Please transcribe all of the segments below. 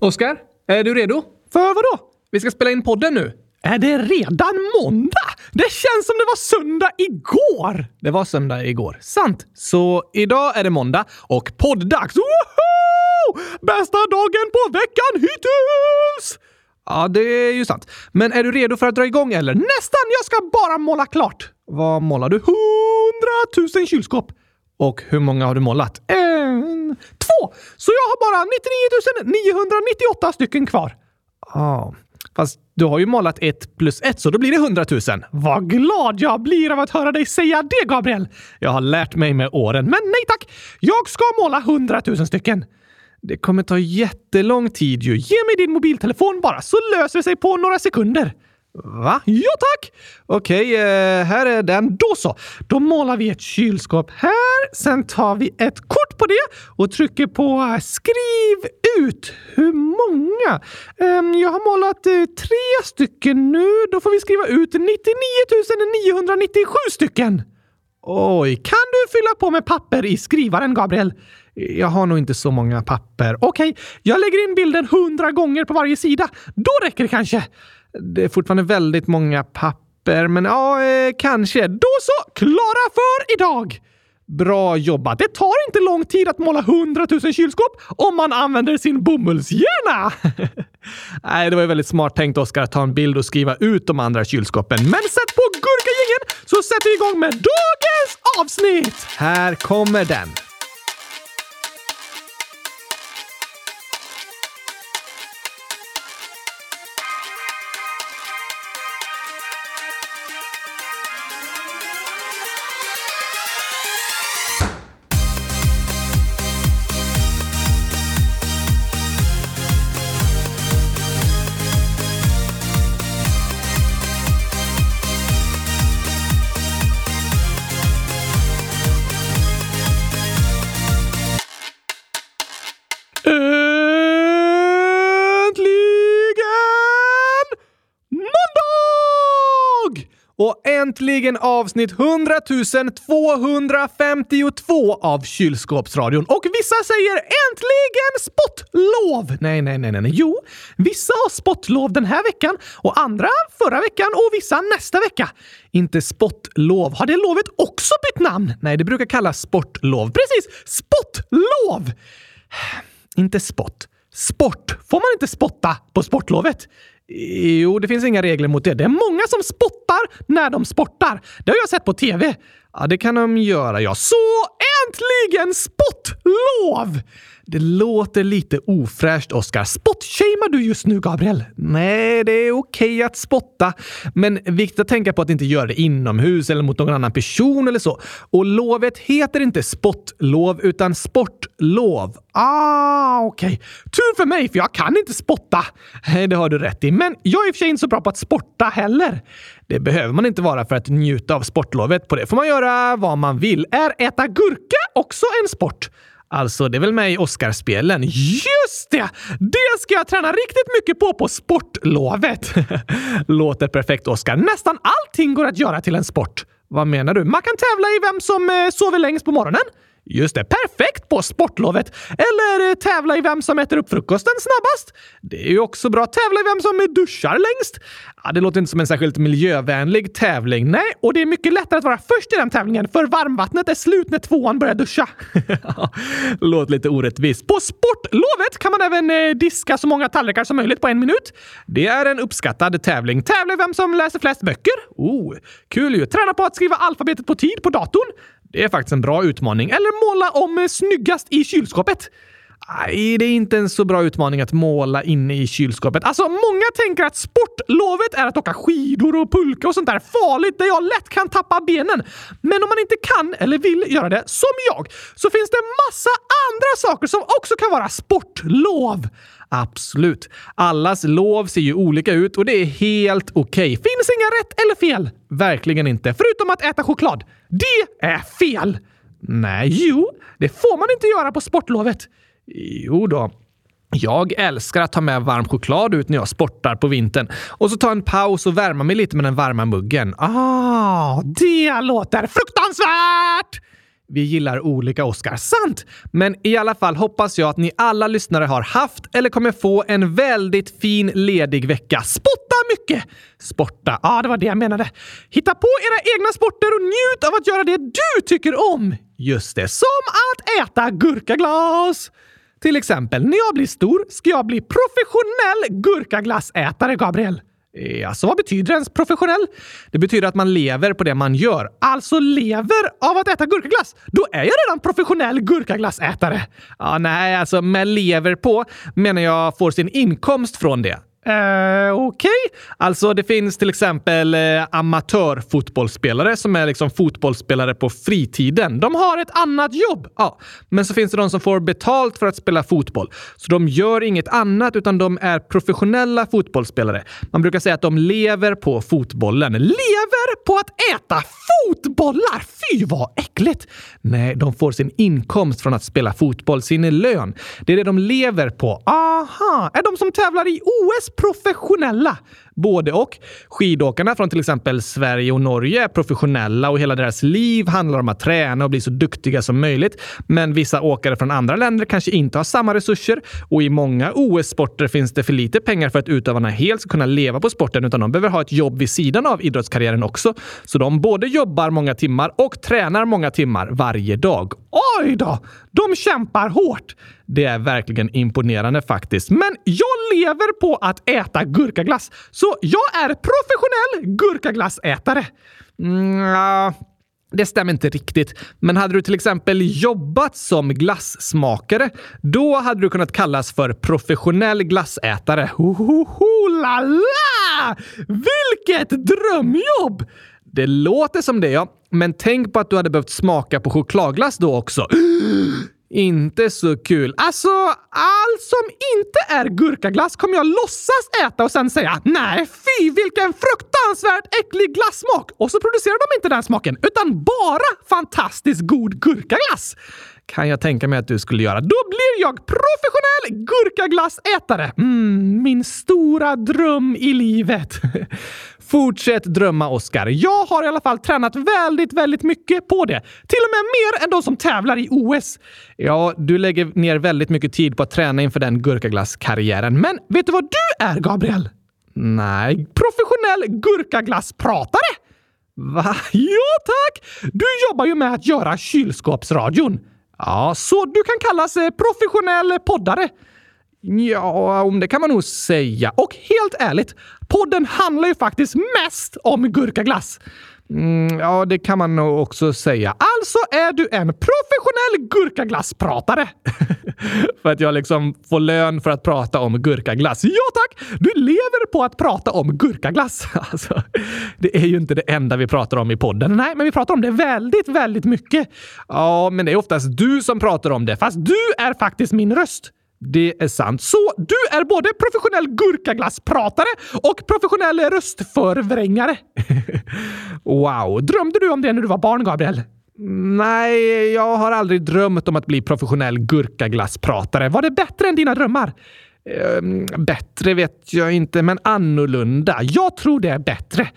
Oskar, är du redo? För vadå? Vi ska spela in podden nu. Är det redan måndag? Det känns som det var söndag igår! Det var söndag igår. Sant. Så idag är det måndag och podddags. Woho! Bästa dagen på veckan hittills! Ja, det är ju sant. Men är du redo för att dra igång eller? Nästan! Jag ska bara måla klart. Vad målar du? Hundratusen kylskåp. Och hur många har du målat? En, två! Så jag har bara 99 998 stycken kvar. Ja, ah, fast du har ju målat ett plus ett, så då blir det 100 000. Vad glad jag blir av att höra dig säga det, Gabriel! Jag har lärt mig med åren. Men nej tack! Jag ska måla 100 000 stycken. Det kommer ta jättelång tid ju. Ge mig din mobiltelefon bara, så löser det sig på några sekunder. Va? Ja tack! Okej, eh, här är den. Då så. Då målar vi ett kylskåp här. Sen tar vi ett kort på det och trycker på eh, skriv ut. Hur många? Ehm, jag har målat eh, tre stycken nu. Då får vi skriva ut 99 997 stycken. Oj, kan du fylla på med papper i skrivaren, Gabriel? Jag har nog inte så många papper. Okej, okay, jag lägger in bilden hundra gånger på varje sida. Då räcker det kanske. Det är fortfarande väldigt många papper, men ja, eh, kanske. Då så! Klara för idag! Bra jobbat! Det tar inte lång tid att måla hundratusen kylskåp om man använder sin bomullshjärna! Nej, det var ju väldigt smart tänkt, Oskar, att ta en bild och skriva ut de andra kylskåpen. Men sätt på gurkagingen så sätter vi igång med dagens avsnitt! Här kommer den! Äntligen avsnitt 100 252 av Kylskåpsradion. Och vissa säger äntligen spottlov! Nej, nej, nej, nej. Jo, vissa har spottlov den här veckan och andra förra veckan och vissa nästa vecka. Inte spottlov. Har det lovet också bytt namn? Nej, det brukar kallas sportlov. Precis! Spottlov! Inte spott. Sport. Får man inte spotta på sportlovet? Jo, det finns inga regler mot det. Det är många som spottar när de sportar. Det har jag sett på tv. Ja, det kan de göra, ja. Så äntligen spottlov! Det låter lite ofräscht, Oskar. Spottshamear du just nu, Gabriel? Nej, det är okej okay att spotta, men viktigt att tänka på att inte göra det inomhus eller mot någon annan person eller så. Och lovet heter inte spottlov utan sportlov. Ah, okej. Okay. Tur för mig, för jag kan inte spotta. Nej, det har du rätt i. Men jag är i och för sig inte så bra på att sporta heller. Det behöver man inte vara för att njuta av sportlovet. På det får man göra vad man vill. Är äta gurka också en sport? Alltså, det är väl med i Oscarspelen? Just det! Det ska jag träna riktigt mycket på på sportlovet. Låter perfekt, Oscar. Nästan allting går att göra till en sport. Vad menar du? Man kan tävla i vem som eh, sover längst på morgonen. Just det, perfekt på sportlovet! Eller eh, tävla i vem som äter upp frukosten snabbast. Det är ju också bra. Tävla i vem som duschar längst. Ja, det låter inte som en särskilt miljövänlig tävling. Nej, och det är mycket lättare att vara först i den tävlingen för varmvattnet är slut när tvåan börjar duscha. låter lite orättvist. På sportlovet kan man även eh, diska så många tallrikar som möjligt på en minut. Det är en uppskattad tävling. Tävla i vem som läser flest böcker. Oh, kul ju! Träna på att skriva alfabetet på tid på datorn. Det är faktiskt en bra utmaning. Eller måla om snyggast i kylskåpet. Nej, det är inte en så bra utmaning att måla inne i kylskåpet. Alltså, många tänker att sportlovet är att åka skidor och pulka och sånt där farligt där jag lätt kan tappa benen. Men om man inte kan eller vill göra det, som jag, så finns det massa andra saker som också kan vara sportlov. Absolut. Allas lov ser ju olika ut och det är helt okej. Okay. Finns inga rätt eller fel. Verkligen inte. Förutom att äta choklad. Det är fel! Nej, jo, det får man inte göra på sportlovet. Jo då. Jag älskar att ta med varm choklad ut när jag sportar på vintern och så ta en paus och värma mig lite med den varma muggen. Ah, det låter fruktansvärt! Vi gillar olika Oscar. Sant! Men i alla fall hoppas jag att ni alla lyssnare har haft eller kommer få en väldigt fin ledig vecka. Spotta mycket! Sporta, ja det var det jag menade. Hitta på era egna sporter och njut av att göra det du tycker om. Just det, som att äta gurkaglas! Till exempel, när jag blir stor ska jag bli professionell gurkaglassätare, Gabriel. Eh, alltså, vad betyder ens professionell? Det betyder att man lever på det man gör. Alltså lever av att äta gurkaglass? Då är jag redan professionell gurkaglassätare. Ja, nej, alltså med lever på menar jag får sin inkomst från det. Eh, Okej. Okay. Alltså, det finns till exempel eh, amatörfotbollsspelare som är liksom fotbollsspelare på fritiden. De har ett annat jobb. Ja. Men så finns det de som får betalt för att spela fotboll. Så de gör inget annat, utan de är professionella fotbollsspelare. Man brukar säga att de lever på fotbollen. Lever på att äta fotbollar? Fy vad äckligt! Nej, de får sin inkomst från att spela fotboll, sin lön. Det är det de lever på. Aha! Är de som tävlar i OS professionella. Både och. Skidåkarna från till exempel Sverige och Norge är professionella och hela deras liv handlar om att träna och bli så duktiga som möjligt. Men vissa åkare från andra länder kanske inte har samma resurser och i många OS-sporter finns det för lite pengar för att utövarna helt ska kunna leva på sporten utan de behöver ha ett jobb vid sidan av idrottskarriären också. Så de både jobbar många timmar och tränar många timmar varje dag. Oj då! De kämpar hårt! Det är verkligen imponerande faktiskt. Men jag lever på att äta gurkaglass, så jag är professionell gurkaglassätare. Mm, det stämmer inte riktigt. Men hade du till exempel jobbat som glassmakare, då hade du kunnat kallas för professionell glassätare. Hohoho, la la! Vilket drömjobb! Det låter som det, ja. Men tänk på att du hade behövt smaka på chokladglass då också. Inte så kul. Alltså, allt som inte är gurkaglass kommer jag låtsas äta och sen säga nej, fy vilken fruktansvärt äcklig glassmak! Och så producerar de inte den smaken, utan bara fantastiskt god gurkaglass kan jag tänka mig att du skulle göra. Då blir jag professionell gurkaglassätare! Mm, min stora dröm i livet. Fortsätt drömma, Oskar. Jag har i alla fall tränat väldigt, väldigt mycket på det. Till och med mer än de som tävlar i OS. Ja, du lägger ner väldigt mycket tid på att träna inför den gurkaglasskarriären. Men vet du vad du är, Gabriel? Nej, professionell gurkaglasspratare! Va? Ja, tack! Du jobbar ju med att göra kylskåpsradion. Ja, så du kan kallas eh, professionell poddare. Ja, om det kan man nog säga. Och helt ärligt, podden handlar ju faktiskt mest om gurkaglass. Mm, ja, det kan man nog också säga. Alltså är du en professionell gurkaglasspratare. för att jag liksom får lön för att prata om gurkaglass. Ja tack! Du lever på att prata om gurkaglass. Alltså, det är ju inte det enda vi pratar om i podden. Nej, men vi pratar om det väldigt, väldigt mycket. Ja, men det är oftast du som pratar om det, fast du är faktiskt min röst. Det är sant. Så du är både professionell gurkaglasspratare och professionell röstförvrängare. wow. Drömde du om det när du var barn, Gabriel? Nej, jag har aldrig drömt om att bli professionell gurkaglasspratare. Var det bättre än dina drömmar? Ehm, bättre vet jag inte, men annorlunda. Jag tror det är bättre.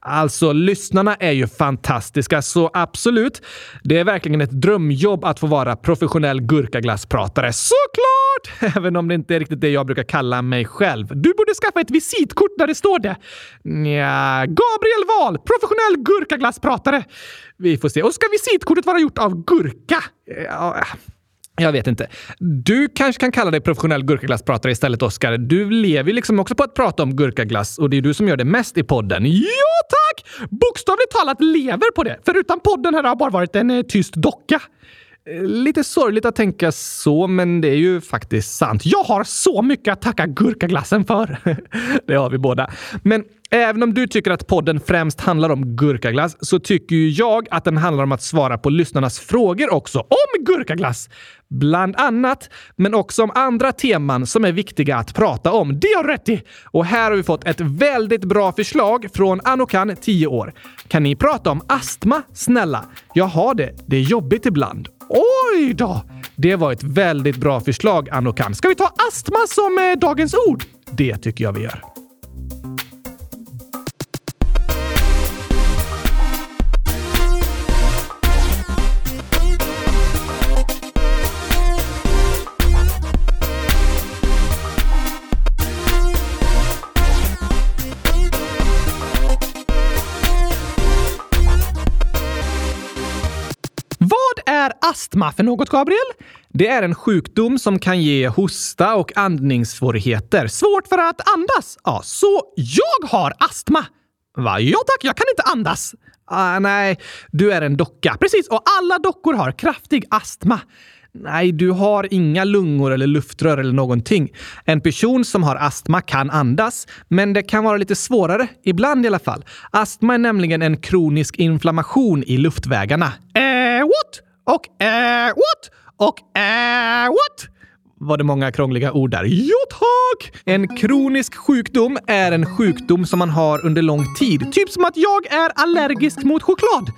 Alltså, lyssnarna är ju fantastiska, så absolut. Det är verkligen ett drömjobb att få vara professionell gurkaglasspratare. Såklart! Även om det inte är riktigt det jag brukar kalla mig själv. Du borde skaffa ett visitkort där det står det. Nja, Gabriel Wahl, professionell gurkaglasspratare. Vi får se. Och ska visitkortet vara gjort av gurka? Ja, jag vet inte. Du kanske kan kalla dig professionell gurkaglasspratare istället, Oskar. Du lever ju liksom också på att prata om gurkaglass och det är du som gör det mest i podden. Ja, tack! Bokstavligt talat lever på det. För utan podden hade jag bara varit en eh, tyst docka. Lite sorgligt att tänka så, men det är ju faktiskt sant. Jag har så mycket att tacka gurkaglassen för. det har vi båda. Men även om du tycker att podden främst handlar om gurkaglass så tycker ju jag att den handlar om att svara på lyssnarnas frågor också om gurkaglass. Bland annat, men också om andra teman som är viktiga att prata om. Det har du rätt i! Och här har vi fått ett väldigt bra förslag från Anokan, 10 år. Kan ni prata om astma, snälla? Jag har det. Det är jobbigt ibland. Oj då! Det var ett väldigt bra förslag, Anokan. Ska vi ta astma som eh, dagens ord? Det tycker jag vi gör. Astma för något, Gabriel? Det är en sjukdom som kan ge hosta och andningssvårigheter. Svårt för att andas? Ja, så jag har astma? Va? Ja tack, jag kan inte andas. Ah, nej, du är en docka. Precis, och alla dockor har kraftig astma. Nej, du har inga lungor eller luftrör eller någonting. En person som har astma kan andas, men det kan vara lite svårare, ibland i alla fall. Astma är nämligen en kronisk inflammation i luftvägarna. Eh, what? Och eh, what? Och eh, what? var det många krångliga ord där. Jo tack! En kronisk sjukdom är en sjukdom som man har under lång tid. Typ som att jag är allergisk mot choklad.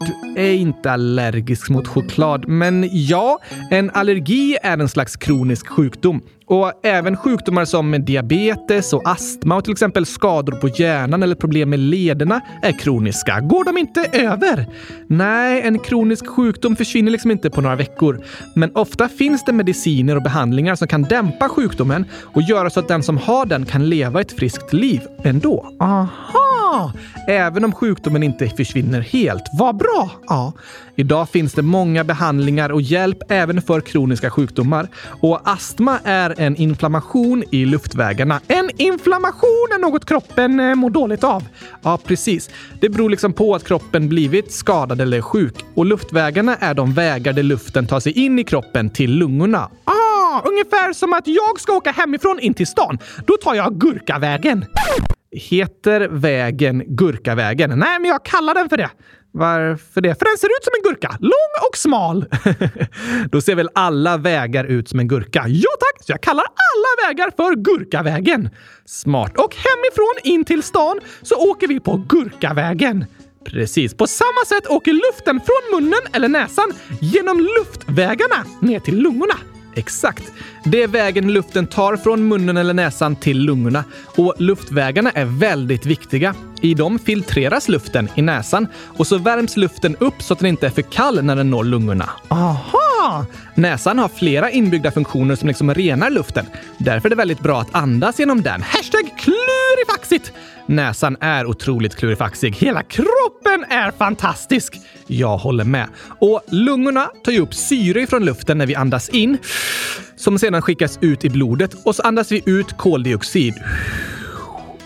Du är inte allergisk mot choklad, men ja, en allergi är en slags kronisk sjukdom. Och även sjukdomar som diabetes och astma och till exempel skador på hjärnan eller problem med lederna är kroniska. Går de inte över? Nej, en kronisk sjukdom försvinner liksom inte på några veckor. Men ofta finns det mediciner och behandlingar som kan dämpa sjukdomen och göra så att den som har den kan leva ett friskt liv ändå. Aha! Även om sjukdomen inte försvinner helt. Vad bra! Ja. Idag finns det många behandlingar och hjälp även för kroniska sjukdomar. Och astma är en inflammation i luftvägarna. En inflammation är något kroppen eh, mår dåligt av. Ja, precis. Det beror liksom på att kroppen blivit skadad eller sjuk. Och luftvägarna är de vägar där luften tar sig in i kroppen till lungorna. Ah, ungefär som att jag ska åka hemifrån in till stan. Då tar jag Gurkavägen. Heter vägen Gurkavägen? Nej, men jag kallar den för det. Varför det? För den ser ut som en gurka. Lång och smal. Då ser väl alla vägar ut som en gurka? Ja tack! Så jag kallar alla vägar för Gurkavägen. Smart. Och hemifrån in till stan så åker vi på Gurkavägen. Precis. På samma sätt åker luften från munnen eller näsan genom luftvägarna ner till lungorna. Exakt. Det är vägen luften tar från munnen eller näsan till lungorna. Och luftvägarna är väldigt viktiga. I dem filtreras luften i näsan och så värms luften upp så att den inte är för kall när den når lungorna. Aha! Näsan har flera inbyggda funktioner som liksom renar luften. Därför är det väldigt bra att andas genom den. Hashtag klurifaxigt! Näsan är otroligt klurifaxig. Hela kroppen är fantastisk! Jag håller med. Och lungorna tar ju upp syre från luften när vi andas in, som sedan skickas ut i blodet och så andas vi ut koldioxid.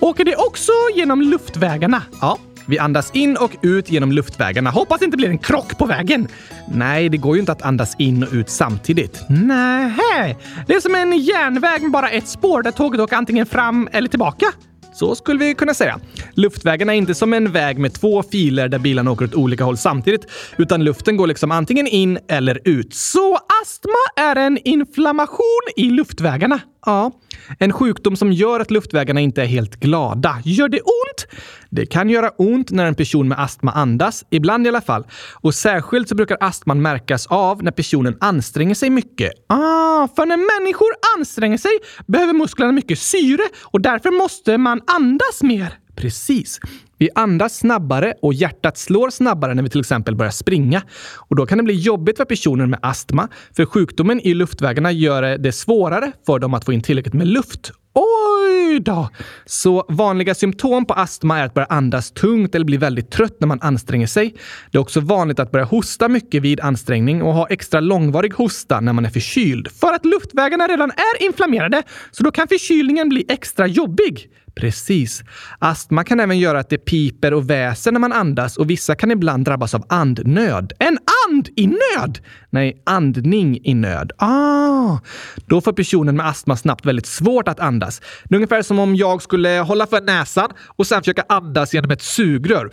Åker det också genom luftvägarna? Ja, vi andas in och ut genom luftvägarna. Hoppas det inte blir en krock på vägen. Nej, det går ju inte att andas in och ut samtidigt. Nej, det är som en järnväg med bara ett spår där tåget åker antingen fram eller tillbaka. Så skulle vi kunna säga. Luftvägen är inte som en väg med två filer där bilarna åker åt olika håll samtidigt, utan luften går liksom antingen in eller ut. Så astma är en inflammation i luftvägarna? Ja, en sjukdom som gör att luftvägarna inte är helt glada. Gör det ont? Det kan göra ont när en person med astma andas, ibland i alla fall. Och särskilt så brukar astman märkas av när personen anstränger sig mycket. Ah, för när människor anstränger sig behöver musklerna mycket syre och därför måste man andas mer. Precis. Vi andas snabbare och hjärtat slår snabbare när vi till exempel börjar springa. Och Då kan det bli jobbigt för personer med astma, för sjukdomen i luftvägarna gör det svårare för dem att få in tillräckligt med luft. Oj då! Så vanliga symptom på astma är att börja andas tungt eller bli väldigt trött när man anstränger sig. Det är också vanligt att börja hosta mycket vid ansträngning och ha extra långvarig hosta när man är förkyld. För att luftvägarna redan är inflammerade, så då kan förkylningen bli extra jobbig. Precis. Astma kan även göra att det piper och väser när man andas och vissa kan ibland drabbas av andnöd. En and i nöd? Nej, andning i nöd. Ah! Då får personen med astma snabbt väldigt svårt att andas. Det är ungefär som om jag skulle hålla för näsan och sen försöka andas genom ett sugrör.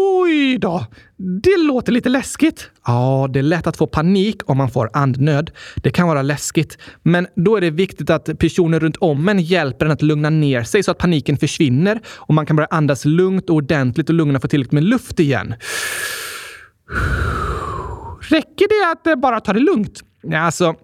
Oj då! Det låter lite läskigt. Ja, det är lätt att få panik om man får andnöd. Det kan vara läskigt, men då är det viktigt att personer runt om en hjälper en att lugna ner sig så att paniken försvinner och man kan börja andas lugnt och ordentligt och lungorna får tillräckligt med luft igen. Räcker det att bara ta det lugnt? Alltså,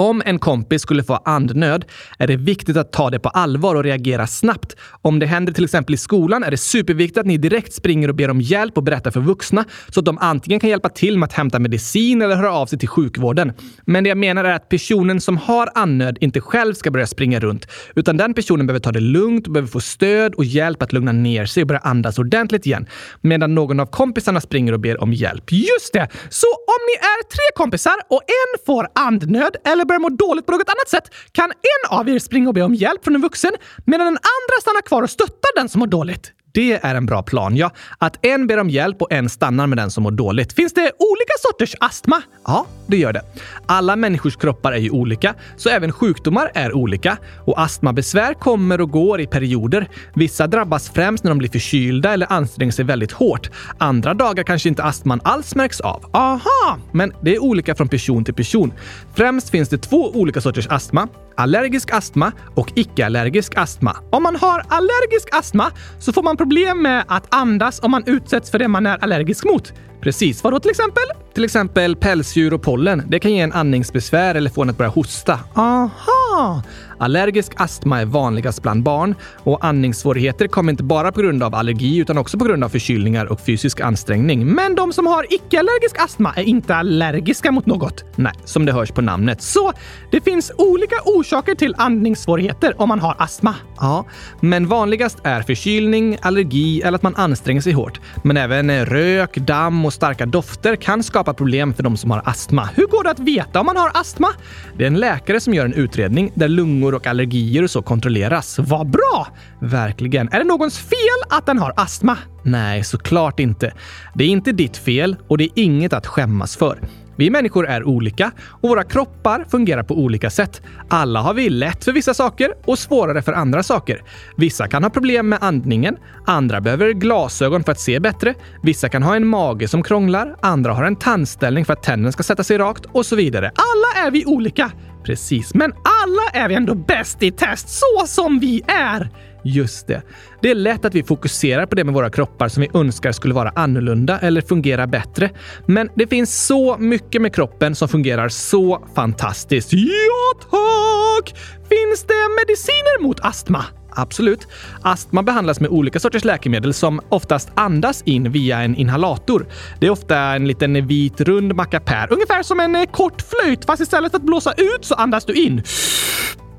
om en kompis skulle få andnöd är det viktigt att ta det på allvar och reagera snabbt. Om det händer till exempel i skolan är det superviktigt att ni direkt springer och ber om hjälp och berättar för vuxna så att de antingen kan hjälpa till med att hämta medicin eller höra av sig till sjukvården. Men det jag menar är att personen som har andnöd inte själv ska börja springa runt, utan den personen behöver ta det lugnt och behöver få stöd och hjälp att lugna ner sig och börja andas ordentligt igen, medan någon av kompisarna springer och ber om hjälp. Just det! Så om ni är tre kompisar och en får andnöd eller börjar må dåligt på något annat sätt kan en av er springa och be om hjälp från en vuxen medan den andra stannar kvar och stöttar den som mår dåligt. Det är en bra plan, ja. Att en ber om hjälp och en stannar med den som mår dåligt. Finns det olika sorters astma? Ja, det gör det. Alla människors kroppar är ju olika, så även sjukdomar är olika. Och astmabesvär kommer och går i perioder. Vissa drabbas främst när de blir förkylda eller anstränger sig väldigt hårt. Andra dagar kanske inte astman alls märks av. Aha! Men det är olika från person till person. Främst finns det två olika sorters astma. Allergisk astma och icke-allergisk astma. Om man har allergisk astma så får man problem med att andas om man utsätts för det man är allergisk mot. Precis. Vadå till exempel? Till exempel pälsdjur och pollen. Det kan ge en andningsbesvär eller få en att börja hosta. Aha! Allergisk astma är vanligast bland barn och andningssvårigheter kommer inte bara på grund av allergi utan också på grund av förkylningar och fysisk ansträngning. Men de som har icke-allergisk astma är inte allergiska mot något? Nej, som det hörs på namnet. Så det finns olika orsaker till andningssvårigheter om man har astma? Ja, men vanligast är förkylning, allergi eller att man anstränger sig hårt. Men även eh, rök, damm och starka dofter kan skapa problem för de som har astma. Hur går det att veta om man har astma? Det är en läkare som gör en utredning där lungor och allergier och så kontrolleras. Vad bra! Verkligen. Är det någons fel att den har astma? Nej, såklart inte. Det är inte ditt fel och det är inget att skämmas för. Vi människor är olika och våra kroppar fungerar på olika sätt. Alla har vi lätt för vissa saker och svårare för andra saker. Vissa kan ha problem med andningen, andra behöver glasögon för att se bättre, vissa kan ha en mage som krånglar, andra har en tandställning för att tänderna ska sätta sig rakt och så vidare. Alla är vi olika! Precis, men alla är vi ändå bäst i test så som vi är! Just det. Det är lätt att vi fokuserar på det med våra kroppar som vi önskar skulle vara annorlunda eller fungera bättre. Men det finns så mycket med kroppen som fungerar så fantastiskt. Ja, tack! Finns det mediciner mot astma? Absolut. Astma behandlas med olika sorters läkemedel som oftast andas in via en inhalator. Det är ofta en liten vit rund mackapär, ungefär som en eh, kort flöjt fast istället för att blåsa ut så andas du in.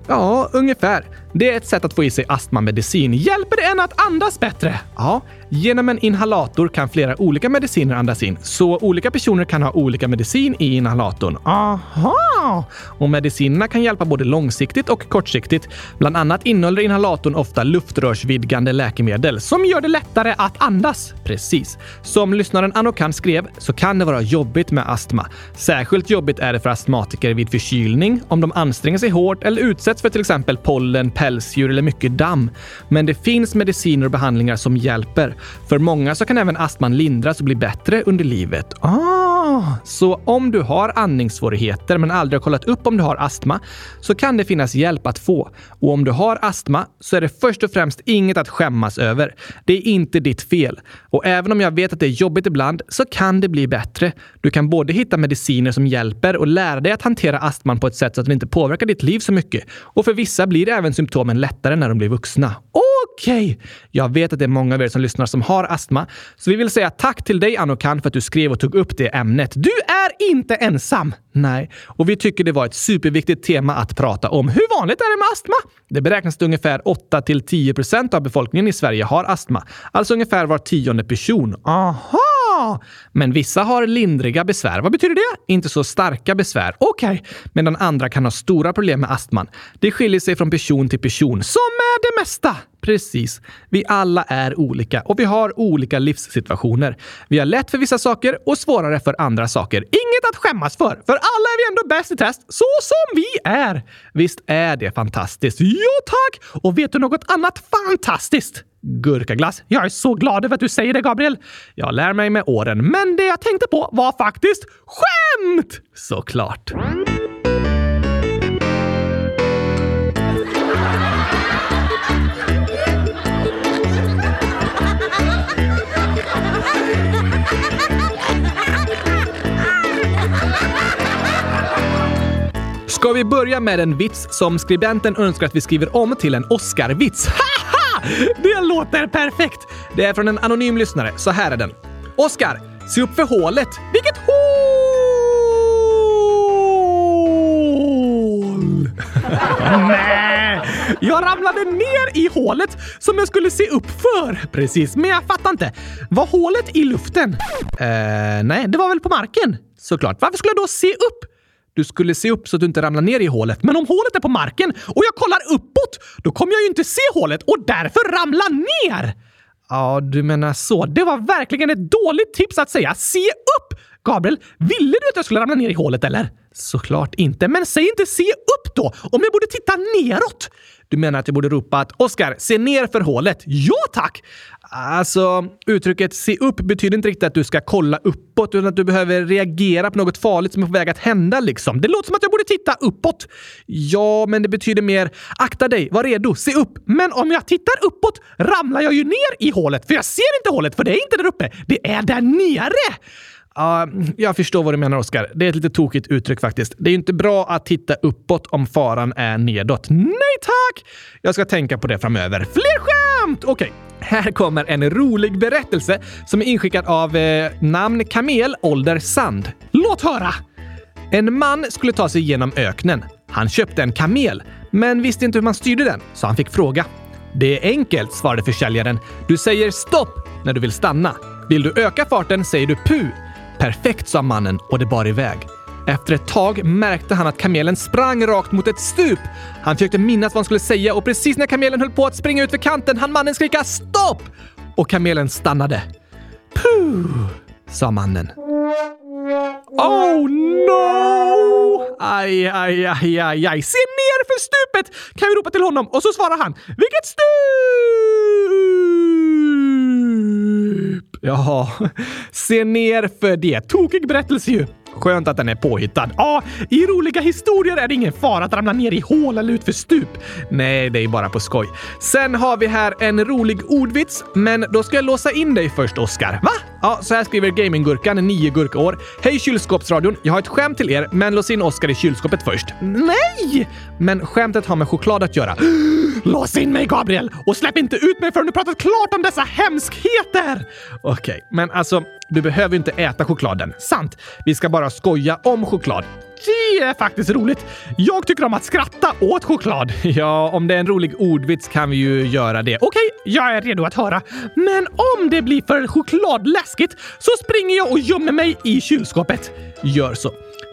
Ja, ungefär. Det är ett sätt att få i sig astmamedicin. Hjälper det en att andas bättre? Ja, genom en inhalator kan flera olika mediciner andas in, så olika personer kan ha olika medicin i inhalatorn. Aha! Och medicinerna kan hjälpa både långsiktigt och kortsiktigt. Bland annat innehåller inhalatorn ofta luftrörsvidgande läkemedel som gör det lättare att andas. Precis. Som lyssnaren Anokan skrev så kan det vara jobbigt med astma. Särskilt jobbigt är det för astmatiker vid förkylning, om de anstränger sig hårt eller utsätts för till exempel pollen, pälsdjur eller mycket damm. Men det finns mediciner och behandlingar som hjälper. För många så kan även astman lindras och bli bättre under livet. Ah, så om du har andningssvårigheter men aldrig har kollat upp om du har astma så kan det finnas hjälp att få. Och om du har astma så är det först och främst inget att skämmas över. Det är inte ditt fel. Och även om jag vet att det är jobbigt ibland så kan det bli bättre. Du kan både hitta mediciner som hjälper och lära dig att hantera astman på ett sätt så att den inte påverkar ditt liv så mycket. Och för vissa blir även symptomen lättare när de blir vuxna. Okej! Okay. Jag vet att det är många av er som lyssnar som har astma, så vi vill säga tack till dig Anokan för att du skrev och tog upp det ämnet. Du är inte ensam! Nej, och vi tycker det var ett superviktigt tema att prata om. Hur vanligt är det med astma? Det beräknas att ungefär 8 till 10 procent av befolkningen i Sverige har astma. Alltså ungefär var tionde person. Aha! Men vissa har lindriga besvär. Vad betyder det? Inte så starka besvär. Okej. Okay. Medan andra kan ha stora problem med astman. Det skiljer sig från person till person. Som med det mesta! Precis. Vi alla är olika och vi har olika livssituationer. Vi har lätt för vissa saker och svårare för andra saker. Inget att skämmas för, för alla är vi ändå bäst i test, så som vi är. Visst är det fantastiskt? Jo tack! Och vet du något annat fantastiskt? Gurkaglass. Jag är så glad över att du säger det, Gabriel. Jag lär mig med åren, men det jag tänkte på var faktiskt skämt! Såklart. Ska vi börja med en vits som skribenten önskar att vi skriver om till en Oscar-vits? Det låter perfekt! Det är från en anonym lyssnare. Så här är den. Oscar, se upp för hålet. Vilket hål? Nej! Jag ramlade ner i hålet som jag skulle se upp för. Precis, men jag fattar inte. Var hålet i luften? Eh, nej, det var väl på marken? Såklart. Varför skulle jag då se upp? Du skulle se upp så att du inte ramlar ner i hålet. Men om hålet är på marken och jag kollar uppåt, då kommer jag ju inte se hålet och därför ramla ner! Ja, du menar så. Det var verkligen ett dåligt tips att säga. Se upp! Gabriel, ville du att jag skulle ramla ner i hålet eller? Såklart inte. Men säg inte se upp då, om jag borde titta neråt. Du menar att jag borde ropa att Oskar, se ner för hålet? Ja tack! Alltså, uttrycket se upp betyder inte riktigt att du ska kolla uppåt, utan att du behöver reagera på något farligt som är på väg att hända liksom. Det låter som att jag borde titta uppåt. Ja, men det betyder mer akta dig, var redo, se upp. Men om jag tittar uppåt ramlar jag ju ner i hålet, för jag ser inte hålet, för det är inte där uppe. Det är där nere! Ja, jag förstår vad du menar, Oskar. Det är ett lite tokigt uttryck faktiskt. Det är inte bra att titta uppåt om faran är nedåt. Nej tack! Jag ska tänka på det framöver. Fler skämt! Okej, okay. här kommer en rolig berättelse som är inskickad av eh, namn Kamel, ålder Sand. Låt höra! En man skulle ta sig genom öknen. Han köpte en kamel, men visste inte hur man styrde den, så han fick fråga. Det är enkelt, svarade försäljaren. Du säger stopp när du vill stanna. Vill du öka farten säger du pu. Perfekt, sa mannen och det bar iväg. Efter ett tag märkte han att kamelen sprang rakt mot ett stup. Han försökte minnas vad han skulle säga och precis när kamelen höll på att springa ut för kanten hann mannen skrika stopp! Och kamelen stannade. Puh, sa mannen. Oh no! Aj, aj, aj, aj, aj. Se ner för stupet! Kan vi ropa till honom? Och så svarar han. Vilket stup? Jaha, se ner för det. Tokig berättelse ju. Skönt att den är påhittad. Ja, i roliga historier är det ingen fara att ramla ner i hål eller ut för stup. Nej, det är bara på skoj. Sen har vi här en rolig ordvits, men då ska jag låsa in dig först, Oskar. Va? Ja, så här skriver Gaminggurkan, 9 gurkår. Hej kylskåpsradion! Jag har ett skämt till er, men lås in Oskar i kylskåpet först. Nej! Men skämtet har med choklad att göra. Lås in mig, Gabriel! Och släpp inte ut mig förrän du pratat klart om dessa hemskheter! Okej, okay, men alltså, du behöver inte äta chokladen. Sant. Vi ska bara skoja om choklad. Det är faktiskt roligt. Jag tycker om att skratta åt choklad. Ja, om det är en rolig ordvits kan vi ju göra det. Okej, jag är redo att höra. Men om det blir för chokladläskigt så springer jag och gömmer mig i kylskåpet. Gör så.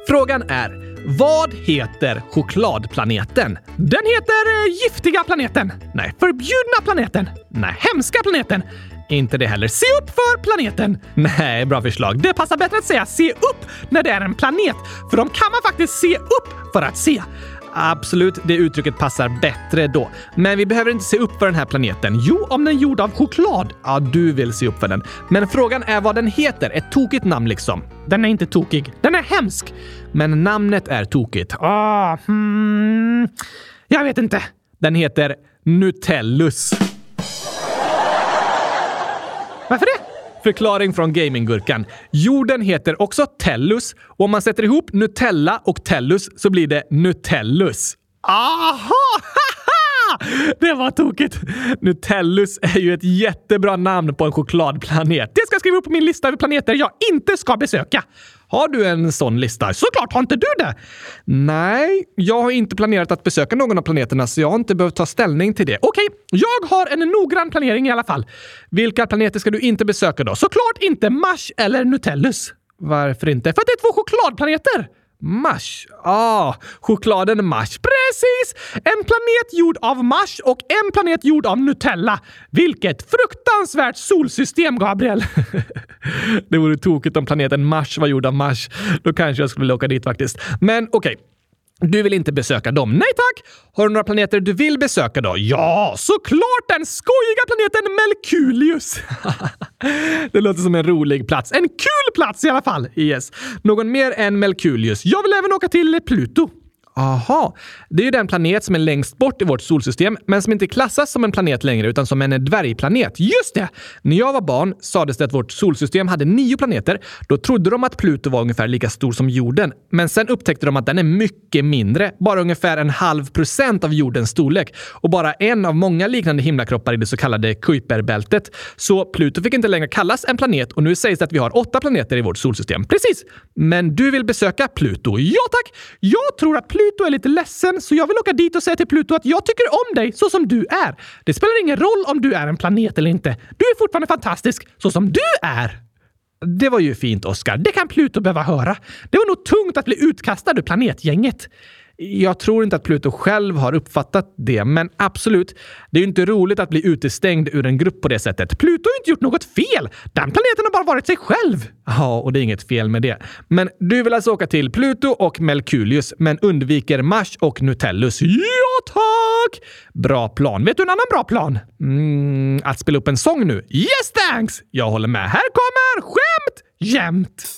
Frågan är, vad heter chokladplaneten? Den heter eh, Giftiga planeten. Nej, Förbjudna planeten. Nej, Hemska planeten. Inte det heller. Se upp för planeten! Nej, bra förslag. Det passar bättre att säga se upp när det är en planet, för de kan man faktiskt se upp för att se. Absolut, det uttrycket passar bättre då. Men vi behöver inte se upp för den här planeten. Jo, om den är gjord av choklad. Ja, du vill se upp för den. Men frågan är vad den heter. Ett tokigt namn liksom. Den är inte tokig. Den är hemsk. Men namnet är tokigt. Ah, hmm. Jag vet inte. Den heter Nutellus. Varför det? Förklaring från Gaminggurkan. Jorden heter också Tellus och om man sätter ihop Nutella och Tellus så blir det Nutellus. Aha! Det var tokigt! Nutellus är ju ett jättebra namn på en chokladplanet. Det ska jag skriva upp på min lista över planeter jag inte ska besöka. Har du en sån lista? Såklart har inte du det! Nej, jag har inte planerat att besöka någon av planeterna så jag har inte behövt ta ställning till det. Okej, jag har en noggrann planering i alla fall. Vilka planeter ska du inte besöka då? Såklart inte Mars eller Nutellus. Varför inte? För att det är två chokladplaneter! Mars. Ah, chokladen Mars. Precis! En planet gjord av Mars och en planet gjord av Nutella. Vilket fruktansvärt solsystem, Gabriel! det vore tokigt om planeten Mars var gjord av Mars. Då kanske jag skulle vilja åka dit faktiskt. Men okej. Okay. Du vill inte besöka dem? Nej tack! Har du några planeter du vill besöka då? Ja, såklart den skojiga planeten Melkulius! det låter som en rolig plats. En kul plats i alla fall! Yes. Någon mer än Melkulius? Jag vill även åka till Pluto. Aha, det är ju den planet som är längst bort i vårt solsystem, men som inte klassas som en planet längre utan som en dvärgplanet. Just det! När jag var barn sades det att vårt solsystem hade nio planeter. Då trodde de att Pluto var ungefär lika stor som jorden. Men sen upptäckte de att den är mycket mindre, bara ungefär en halv procent av jordens storlek och bara en av många liknande himlakroppar i det så kallade Kuiperbältet. Så Pluto fick inte längre kallas en planet och nu sägs det att vi har åtta planeter i vårt solsystem. Precis! Men du vill besöka Pluto? Ja tack! Jag tror att Pluto Pluto är lite ledsen så jag vill åka dit och säga till Pluto att jag tycker om dig så som du är. Det spelar ingen roll om du är en planet eller inte. Du är fortfarande fantastisk så som du är. Det var ju fint, Oscar. Det kan Pluto behöva höra. Det var nog tungt att bli utkastad ur planetgänget. Jag tror inte att Pluto själv har uppfattat det, men absolut. Det är ju inte roligt att bli utestängd ur en grupp på det sättet. Pluto har inte gjort något fel! Den planeten har bara varit sig själv! Ja, och det är inget fel med det. Men du vill alltså åka till Pluto och Melkulius, men undviker Mars och Nutellus. Ja, tack! Bra plan. Vet du en annan bra plan? Mm, att spela upp en sång nu? Yes, thanks! Jag håller med. Här kommer skämt jämt!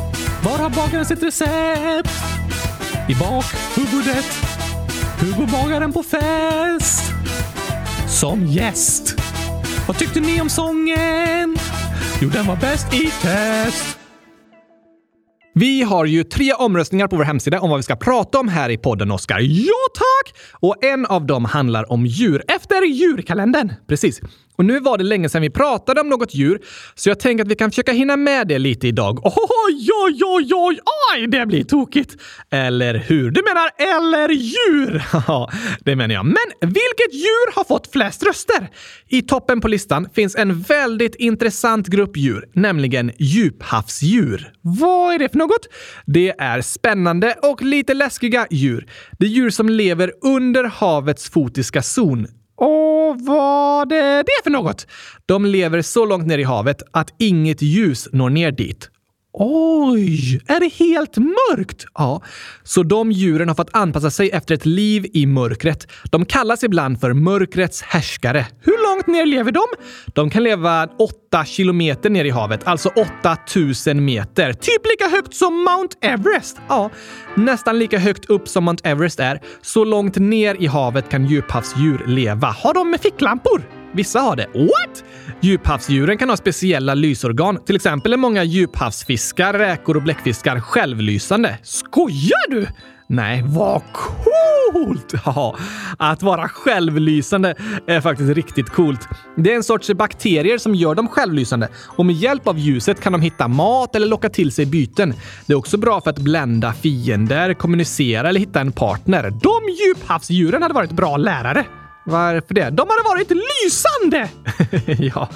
Var har bagaren sitt recept? I bakhuvudet. Hur går bagaren på fest? Som gäst. Vad tyckte ni om sången? Jo, den var bäst i test. Vi har ju tre omröstningar på vår hemsida om vad vi ska prata om här i podden, Oskar. Ja, tack! Och en av dem handlar om djur, efter djurkalendern. Precis. Och nu var det länge sedan vi pratade om något djur, så jag tänker att vi kan försöka hinna med det lite idag. Oj, oj, oj, oj, oj, det blir tokigt! Eller hur? Du menar eller djur? Ja, det menar jag. Men vilket djur har fått flest röster? I toppen på listan finns en väldigt intressant grupp djur, nämligen djuphavsdjur. Vad är det för något? Det är spännande och lite läskiga djur. Det är djur som lever under havets fotiska zon, och vad är det för något? De lever så långt ner i havet att inget ljus når ner dit. Oj, är det helt mörkt? Ja, så de djuren har fått anpassa sig efter ett liv i mörkret. De kallas ibland för mörkrets härskare. Hur långt ner lever de? De kan leva 8 kilometer ner i havet, alltså 8000 meter. Typ lika högt som Mount Everest. Ja, nästan lika högt upp som Mount Everest är. Så långt ner i havet kan djuphavsdjur leva. Har de ficklampor? Vissa har det. What? Djuphavsdjuren kan ha speciella lysorgan. Till exempel är många djuphavsfiskar, räkor och bläckfiskar självlysande. Skojar du? Nej, vad coolt! Ja, att vara självlysande är faktiskt riktigt coolt. Det är en sorts bakterier som gör dem självlysande och med hjälp av ljuset kan de hitta mat eller locka till sig byten. Det är också bra för att blända fiender, kommunicera eller hitta en partner. De djuphavsdjuren hade varit bra lärare. Varför det? De hade varit lysande! ja,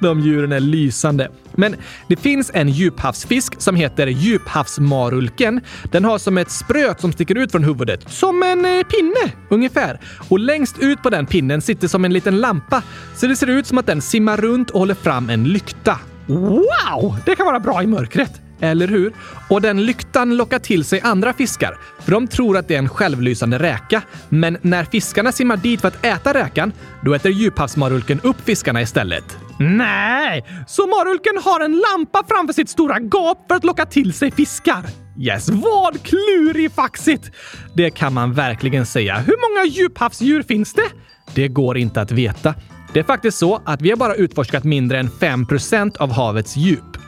de djuren är lysande. Men det finns en djuphavsfisk som heter djuphavsmarulken. Den har som ett spröt som sticker ut från huvudet. Som en eh, pinne, ungefär. Och längst ut på den pinnen sitter som en liten lampa. Så det ser ut som att den simmar runt och håller fram en lykta. Wow! Det kan vara bra i mörkret. Eller hur? Och den lyktan lockar till sig andra fiskar, för de tror att det är en självlysande räka. Men när fiskarna simmar dit för att äta räkan, då äter djuphavsmarulken upp fiskarna istället. Nej! Så marulken har en lampa framför sitt stora gap för att locka till sig fiskar? Yes, vad klurifaxigt! Det kan man verkligen säga. Hur många djuphavsdjur finns det? Det går inte att veta. Det är faktiskt så att vi har bara utforskat mindre än 5% av havets djup.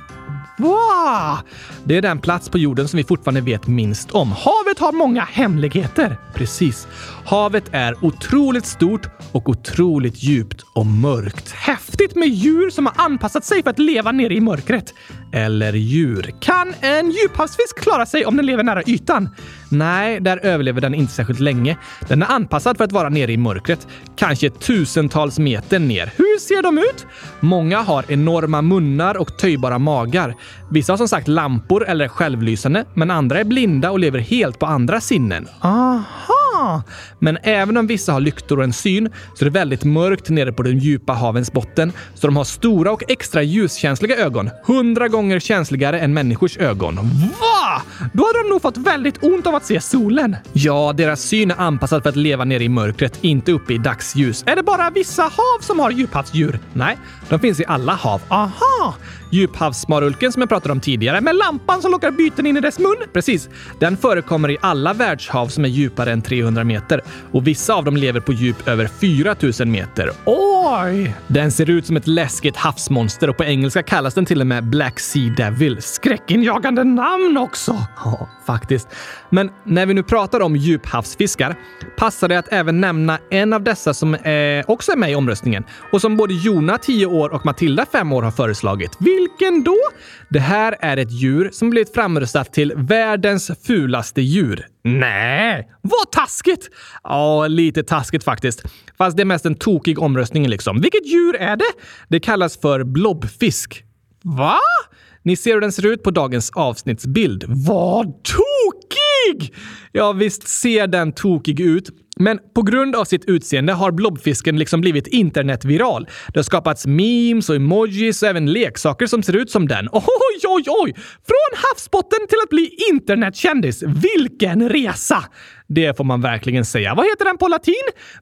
Wow! Det är den plats på jorden som vi fortfarande vet minst om. Havet har många hemligheter. Precis. Havet är otroligt stort och otroligt djupt och mörkt. Häftigt med djur som har anpassat sig för att leva nere i mörkret. Eller djur. Kan en djuphavsfisk klara sig om den lever nära ytan? Nej, där överlever den inte särskilt länge. Den är anpassad för att vara nere i mörkret. Kanske tusentals meter ner. Hur ser de ut? Många har enorma munnar och töjbara magar. Vissa har som sagt lampor eller är självlysande, men andra är blinda och lever helt på andra sinnen. Aha! Men även om vissa har lyktor och en syn så är det väldigt mörkt nere på den djupa havens botten, så de har stora och extra ljuskänsliga ögon. Hundra gånger känsligare än människors ögon. Va? Då hade de nog fått väldigt ont av att se solen. Ja, deras syn är anpassad för att leva nere i mörkret, inte uppe i dagsljus. Är det bara vissa hav som har djuphavsdjur? Nej, de finns i alla hav. Aha! Djuphavsmarulken som jag pratade om tidigare, med lampan som lockar byten in i dess mun. Precis. Den förekommer i alla världshav som är djupare än 300 meter och vissa av dem lever på djup över 4000 meter. Oj! Den ser ut som ett läskigt havsmonster och på engelska kallas den till och med Black Sea Devil. Skräckinjagande namn också! Ja, faktiskt. Men när vi nu pratar om djuphavsfiskar passar det att även nämna en av dessa som eh, också är med i omröstningen och som både Jona, 10 år, och Matilda, 5 år, har föreslagit. Vilken då? Det här är ett djur som blivit framröstat till världens fulaste djur. Nej, vad taskigt! Ja, lite taskigt faktiskt. Fast det är mest en tokig omröstning liksom. Vilket djur är det? Det kallas för blobfisk. Va? Ni ser hur den ser ut på dagens avsnittsbild. Vad tokig! Ja, visst ser den tokig ut. Men på grund av sitt utseende har blobfisken liksom blivit internetviral. Det har skapats memes och emojis och även leksaker som ser ut som den. Oj, oj, oj! Från havsbotten till att bli internetkändis. Vilken resa! Det får man verkligen säga. Vad heter den på latin?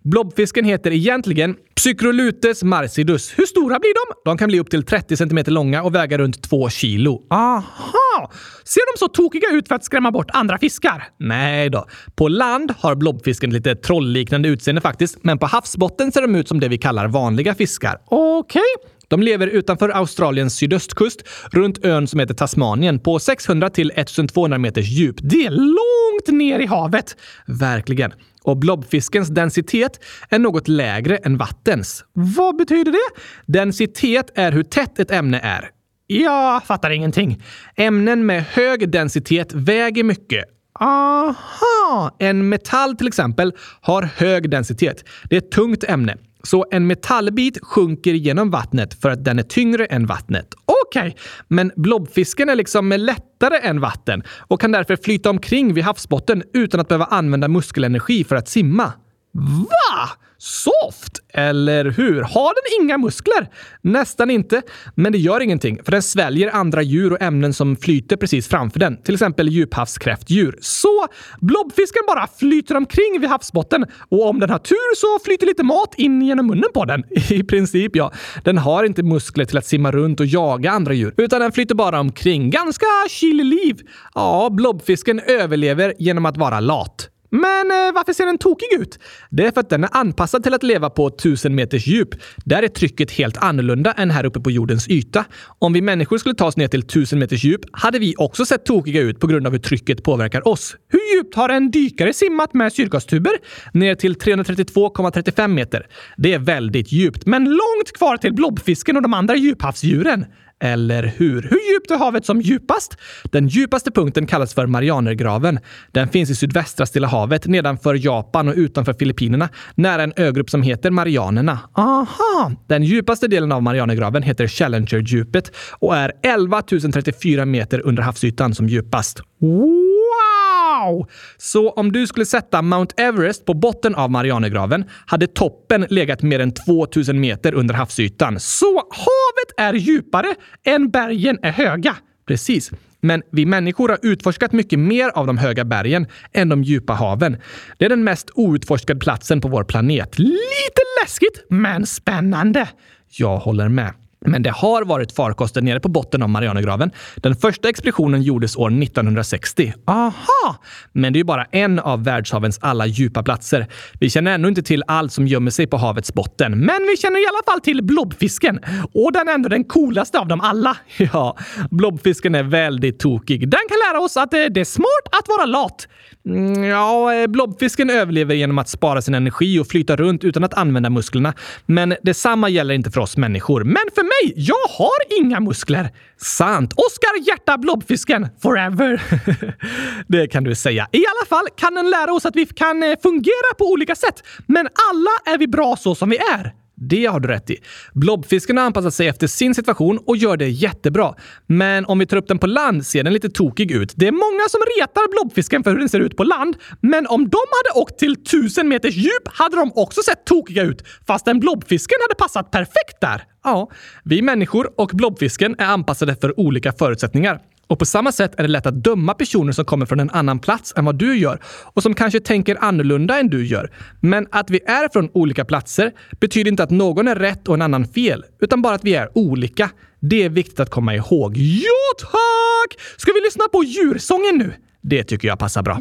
Blobfisken heter egentligen Psycrolutes marcidus. Hur stora blir de? De kan bli upp till 30 cm långa och väga runt 2 kilo. Aha! Ser de så tokiga ut för att skrämma bort andra fiskar? Nej då. På land har blobfisken lite trollliknande utseende faktiskt, men på havsbotten ser de ut som det vi kallar vanliga fiskar. Okej. Okay. De lever utanför Australiens sydöstkust, runt ön som heter Tasmanien, på 600 till 1200 meters djup. Det är långt ner i havet! Verkligen. Och blobfiskens densitet är något lägre än vattens. Vad betyder det? Densitet är hur tätt ett ämne är. Jag fattar ingenting. Ämnen med hög densitet väger mycket. Aha! En metall till exempel har hög densitet. Det är ett tungt ämne. Så en metallbit sjunker genom vattnet för att den är tyngre än vattnet. Okej, okay. men blobfisken är liksom lättare än vatten och kan därför flyta omkring vid havsbotten utan att behöva använda muskelenergi för att simma. Va? Soft, eller hur? Har den inga muskler? Nästan inte, men det gör ingenting för den sväljer andra djur och ämnen som flyter precis framför den, till exempel djuphavskräftdjur. Så blobfisken bara flyter omkring vid havsbotten och om den har tur så flyter lite mat in genom munnen på den. I princip, ja. Den har inte muskler till att simma runt och jaga andra djur, utan den flyter bara omkring. Ganska chill liv. Ja, blobfisken överlever genom att vara lat. Men eh, varför ser den tokig ut? Det är för att den är anpassad till att leva på 1000 meters djup. Där är trycket helt annorlunda än här uppe på jordens yta. Om vi människor skulle ta oss ner till 1000 meters djup hade vi också sett tokiga ut på grund av hur trycket påverkar oss. Hur djupt har en dykare simmat med syrgastuber? Ner till 332,35 meter. Det är väldigt djupt, men långt kvar till blobfisken och de andra djuphavsdjuren. Eller hur? Hur djupt är havet som djupast? Den djupaste punkten kallas för Marianergraven. Den finns i sydvästra Stilla havet nedanför Japan och utanför Filippinerna, nära en ögrupp som heter Marianerna. Aha! Den djupaste delen av Marianergraven heter Challenger-djupet och är 11 034 meter under havsytan som djupast. Wow! Så om du skulle sätta Mount Everest på botten av Marianergraven hade toppen legat mer än 2000 meter under havsytan. Så havet är djupare än bergen är höga. Precis. Men vi människor har utforskat mycket mer av de höga bergen än de djupa haven. Det är den mest outforskade platsen på vår planet. Lite läskigt, men spännande. Jag håller med. Men det har varit farkoster nere på botten av Marianergraven. Den första expeditionen gjordes år 1960. Aha! Men det är ju bara en av världshavens alla djupa platser. Vi känner ännu inte till allt som gömmer sig på havets botten, men vi känner i alla fall till blobfisken. Och den är ändå den coolaste av dem alla. Ja, blobfisken är väldigt tokig. Den kan lära oss att eh, det är smart att vara lat. Mm, ja, eh, blobfisken överlever genom att spara sin energi och flyta runt utan att använda musklerna. Men detsamma gäller inte för oss människor. Men för mig, jag har inga muskler. Sant. Oskar Hjärta Blobfisken, forever. det kan du säga. I alla fall kan den lära oss att vi kan eh, fungera på olika sätt. Men alla är vi bra så som vi är. Det har du rätt i. Blobfisken har anpassat sig efter sin situation och gör det jättebra. Men om vi tar upp den på land ser den lite tokig ut. Det är många som retar blobfisken för hur den ser ut på land, men om de hade åkt till tusen meters djup hade de också sett tokiga ut, fast den blobfisken hade passat perfekt där. Ja, vi människor och blobfisken är anpassade för olika förutsättningar. Och på samma sätt är det lätt att döma personer som kommer från en annan plats än vad du gör och som kanske tänker annorlunda än du gör. Men att vi är från olika platser betyder inte att någon är rätt och en annan fel, utan bara att vi är olika. Det är viktigt att komma ihåg. Ja, tack! Ska vi lyssna på djursången nu? Det tycker jag passar bra.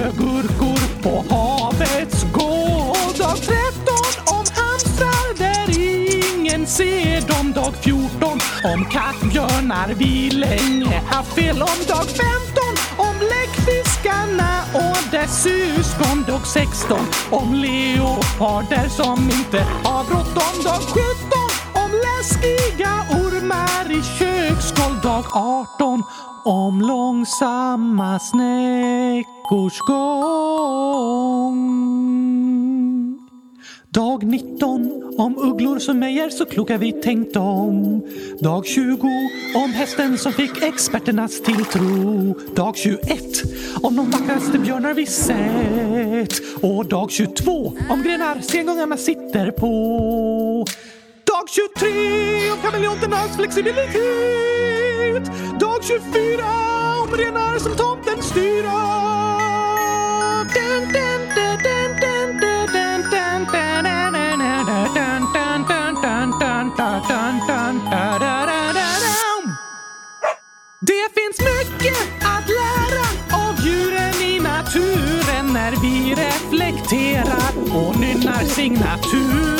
Gurkor sjögurkor på havets gård. Dag 13 om hamstrar där ingen ser dem. Dag 14 om kattbjörnar vi länge haft fel om. Dag 15 om läckfiskarna och dess syskon. Dag 16 om leoparder som inte har bråttom. Dag 17 om läskiga ormar i köksskål. Dag 18 om långsamma snäckors gång. Dag 19 om ugglor som ej är så kloka vi tänkt om. Dag 20 om hästen som fick experternas tilltro. Dag 21 om de vackraste björnar vi sett. Och dag 22 om grenar sengångarna sitter på. Dag 23 om kameleonternas flexibilitet. Dag 24 om renar som tomten styra. Det finns mycket att lära av djuren i naturen när vi reflekterar och nynnar signatur.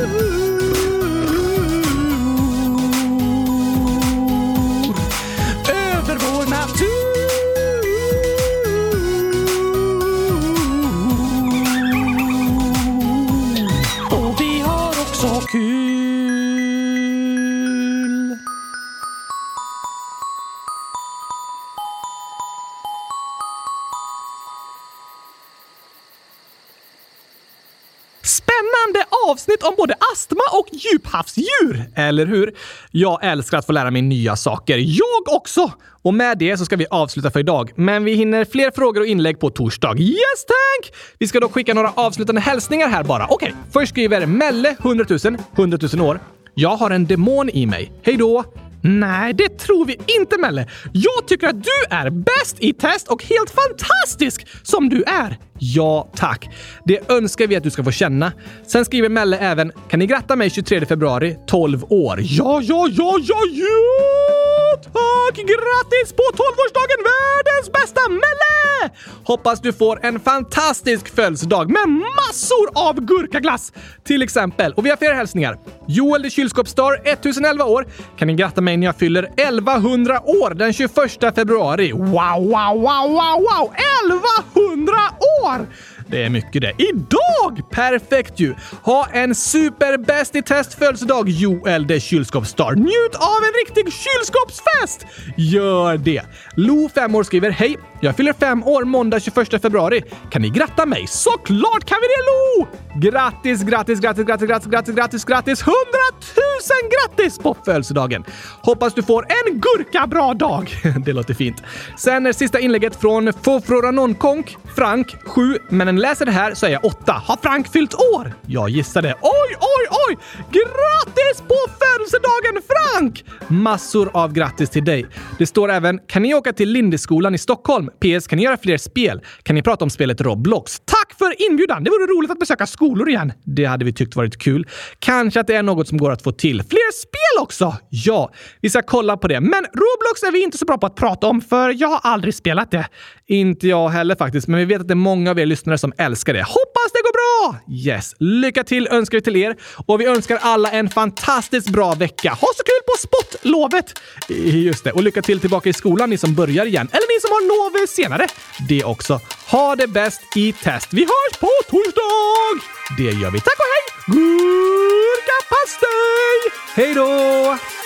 Spännande avsnitt om både astma och djuphavsdjur, eller hur? Jag älskar att få lära mig nya saker. Jag också! Och med det så ska vi avsluta för idag. Men vi hinner fler frågor och inlägg på torsdag. Yes, tank! Vi ska dock skicka några avslutande hälsningar här bara. Okej, först skriver Melle 100 000, 100 000 år. Jag har en demon i mig. Hej då! Nej, det tror vi inte, Melle. Jag tycker att du är bäst i test och helt fantastisk som du är. Ja, tack. Det önskar vi att du ska få känna. Sen skriver Melle även “Kan ni gratta mig 23 februari, 12 år?” Ja, ja, ja, ja, ja! Tack! Grattis på 12-årsdagen, världens bästa Melle! Hoppas du får en fantastisk födelsedag med massor av gurkaglass till exempel. Och vi har fler hälsningar. Joel the Kylskåpsstar, 1011 år. Kan ni gratta mig när jag fyller 1100 år den 21 februari? Wow, wow, wow, wow, wow! 1100 år! Det är mycket det. Idag! Perfekt ju! Ha en superbäst i test födelsedag Joel the Kylskåpsstar. Njut av en riktig kylskåpsfest! Gör det! Lo, 5 år, skriver Hej! Jag fyller fem år måndag 21 februari. Kan ni gratta mig? Såklart kan vi det Lo! Grattis, grattis, grattis, grattis, grattis, grattis, grattis, grattis! Hundratusen grattis på födelsedagen! Hoppas du får en gurka bra dag. det låter fint. Sen är sista inlägget från Fofroranonkonk, Frank, 7. Men när ni läser det här så är jag 8. Har Frank fyllt år? Jag gissade. Oj, oj, oj! Grattis på födelsedagen Frank! Massor av grattis till dig. Det står även “Kan ni åka till Lindeskolan i Stockholm? PS. Kan ni göra fler spel? Kan ni prata om spelet Roblox? Tack för inbjudan! Det vore roligt att besöka skolor igen. Det hade vi tyckt varit kul. Kanske att det är något som går att få till. Fler spel också! Ja, vi ska kolla på det. Men Roblox är vi inte så bra på att prata om, för jag har aldrig spelat det. Inte jag heller faktiskt, men vi vet att det är många av er lyssnare som älskar det. Hoppas det Ja! Yes, lycka till önskar vi till er och vi önskar alla en fantastiskt bra vecka. Ha så kul på sportlovet! Just det, och lycka till tillbaka i skolan ni som börjar igen, eller ni som har lov senare. Det också. Ha det bäst i test. Vi hörs på torsdag! Det gör vi. Tack och hej! Gurkapastej! Hej då!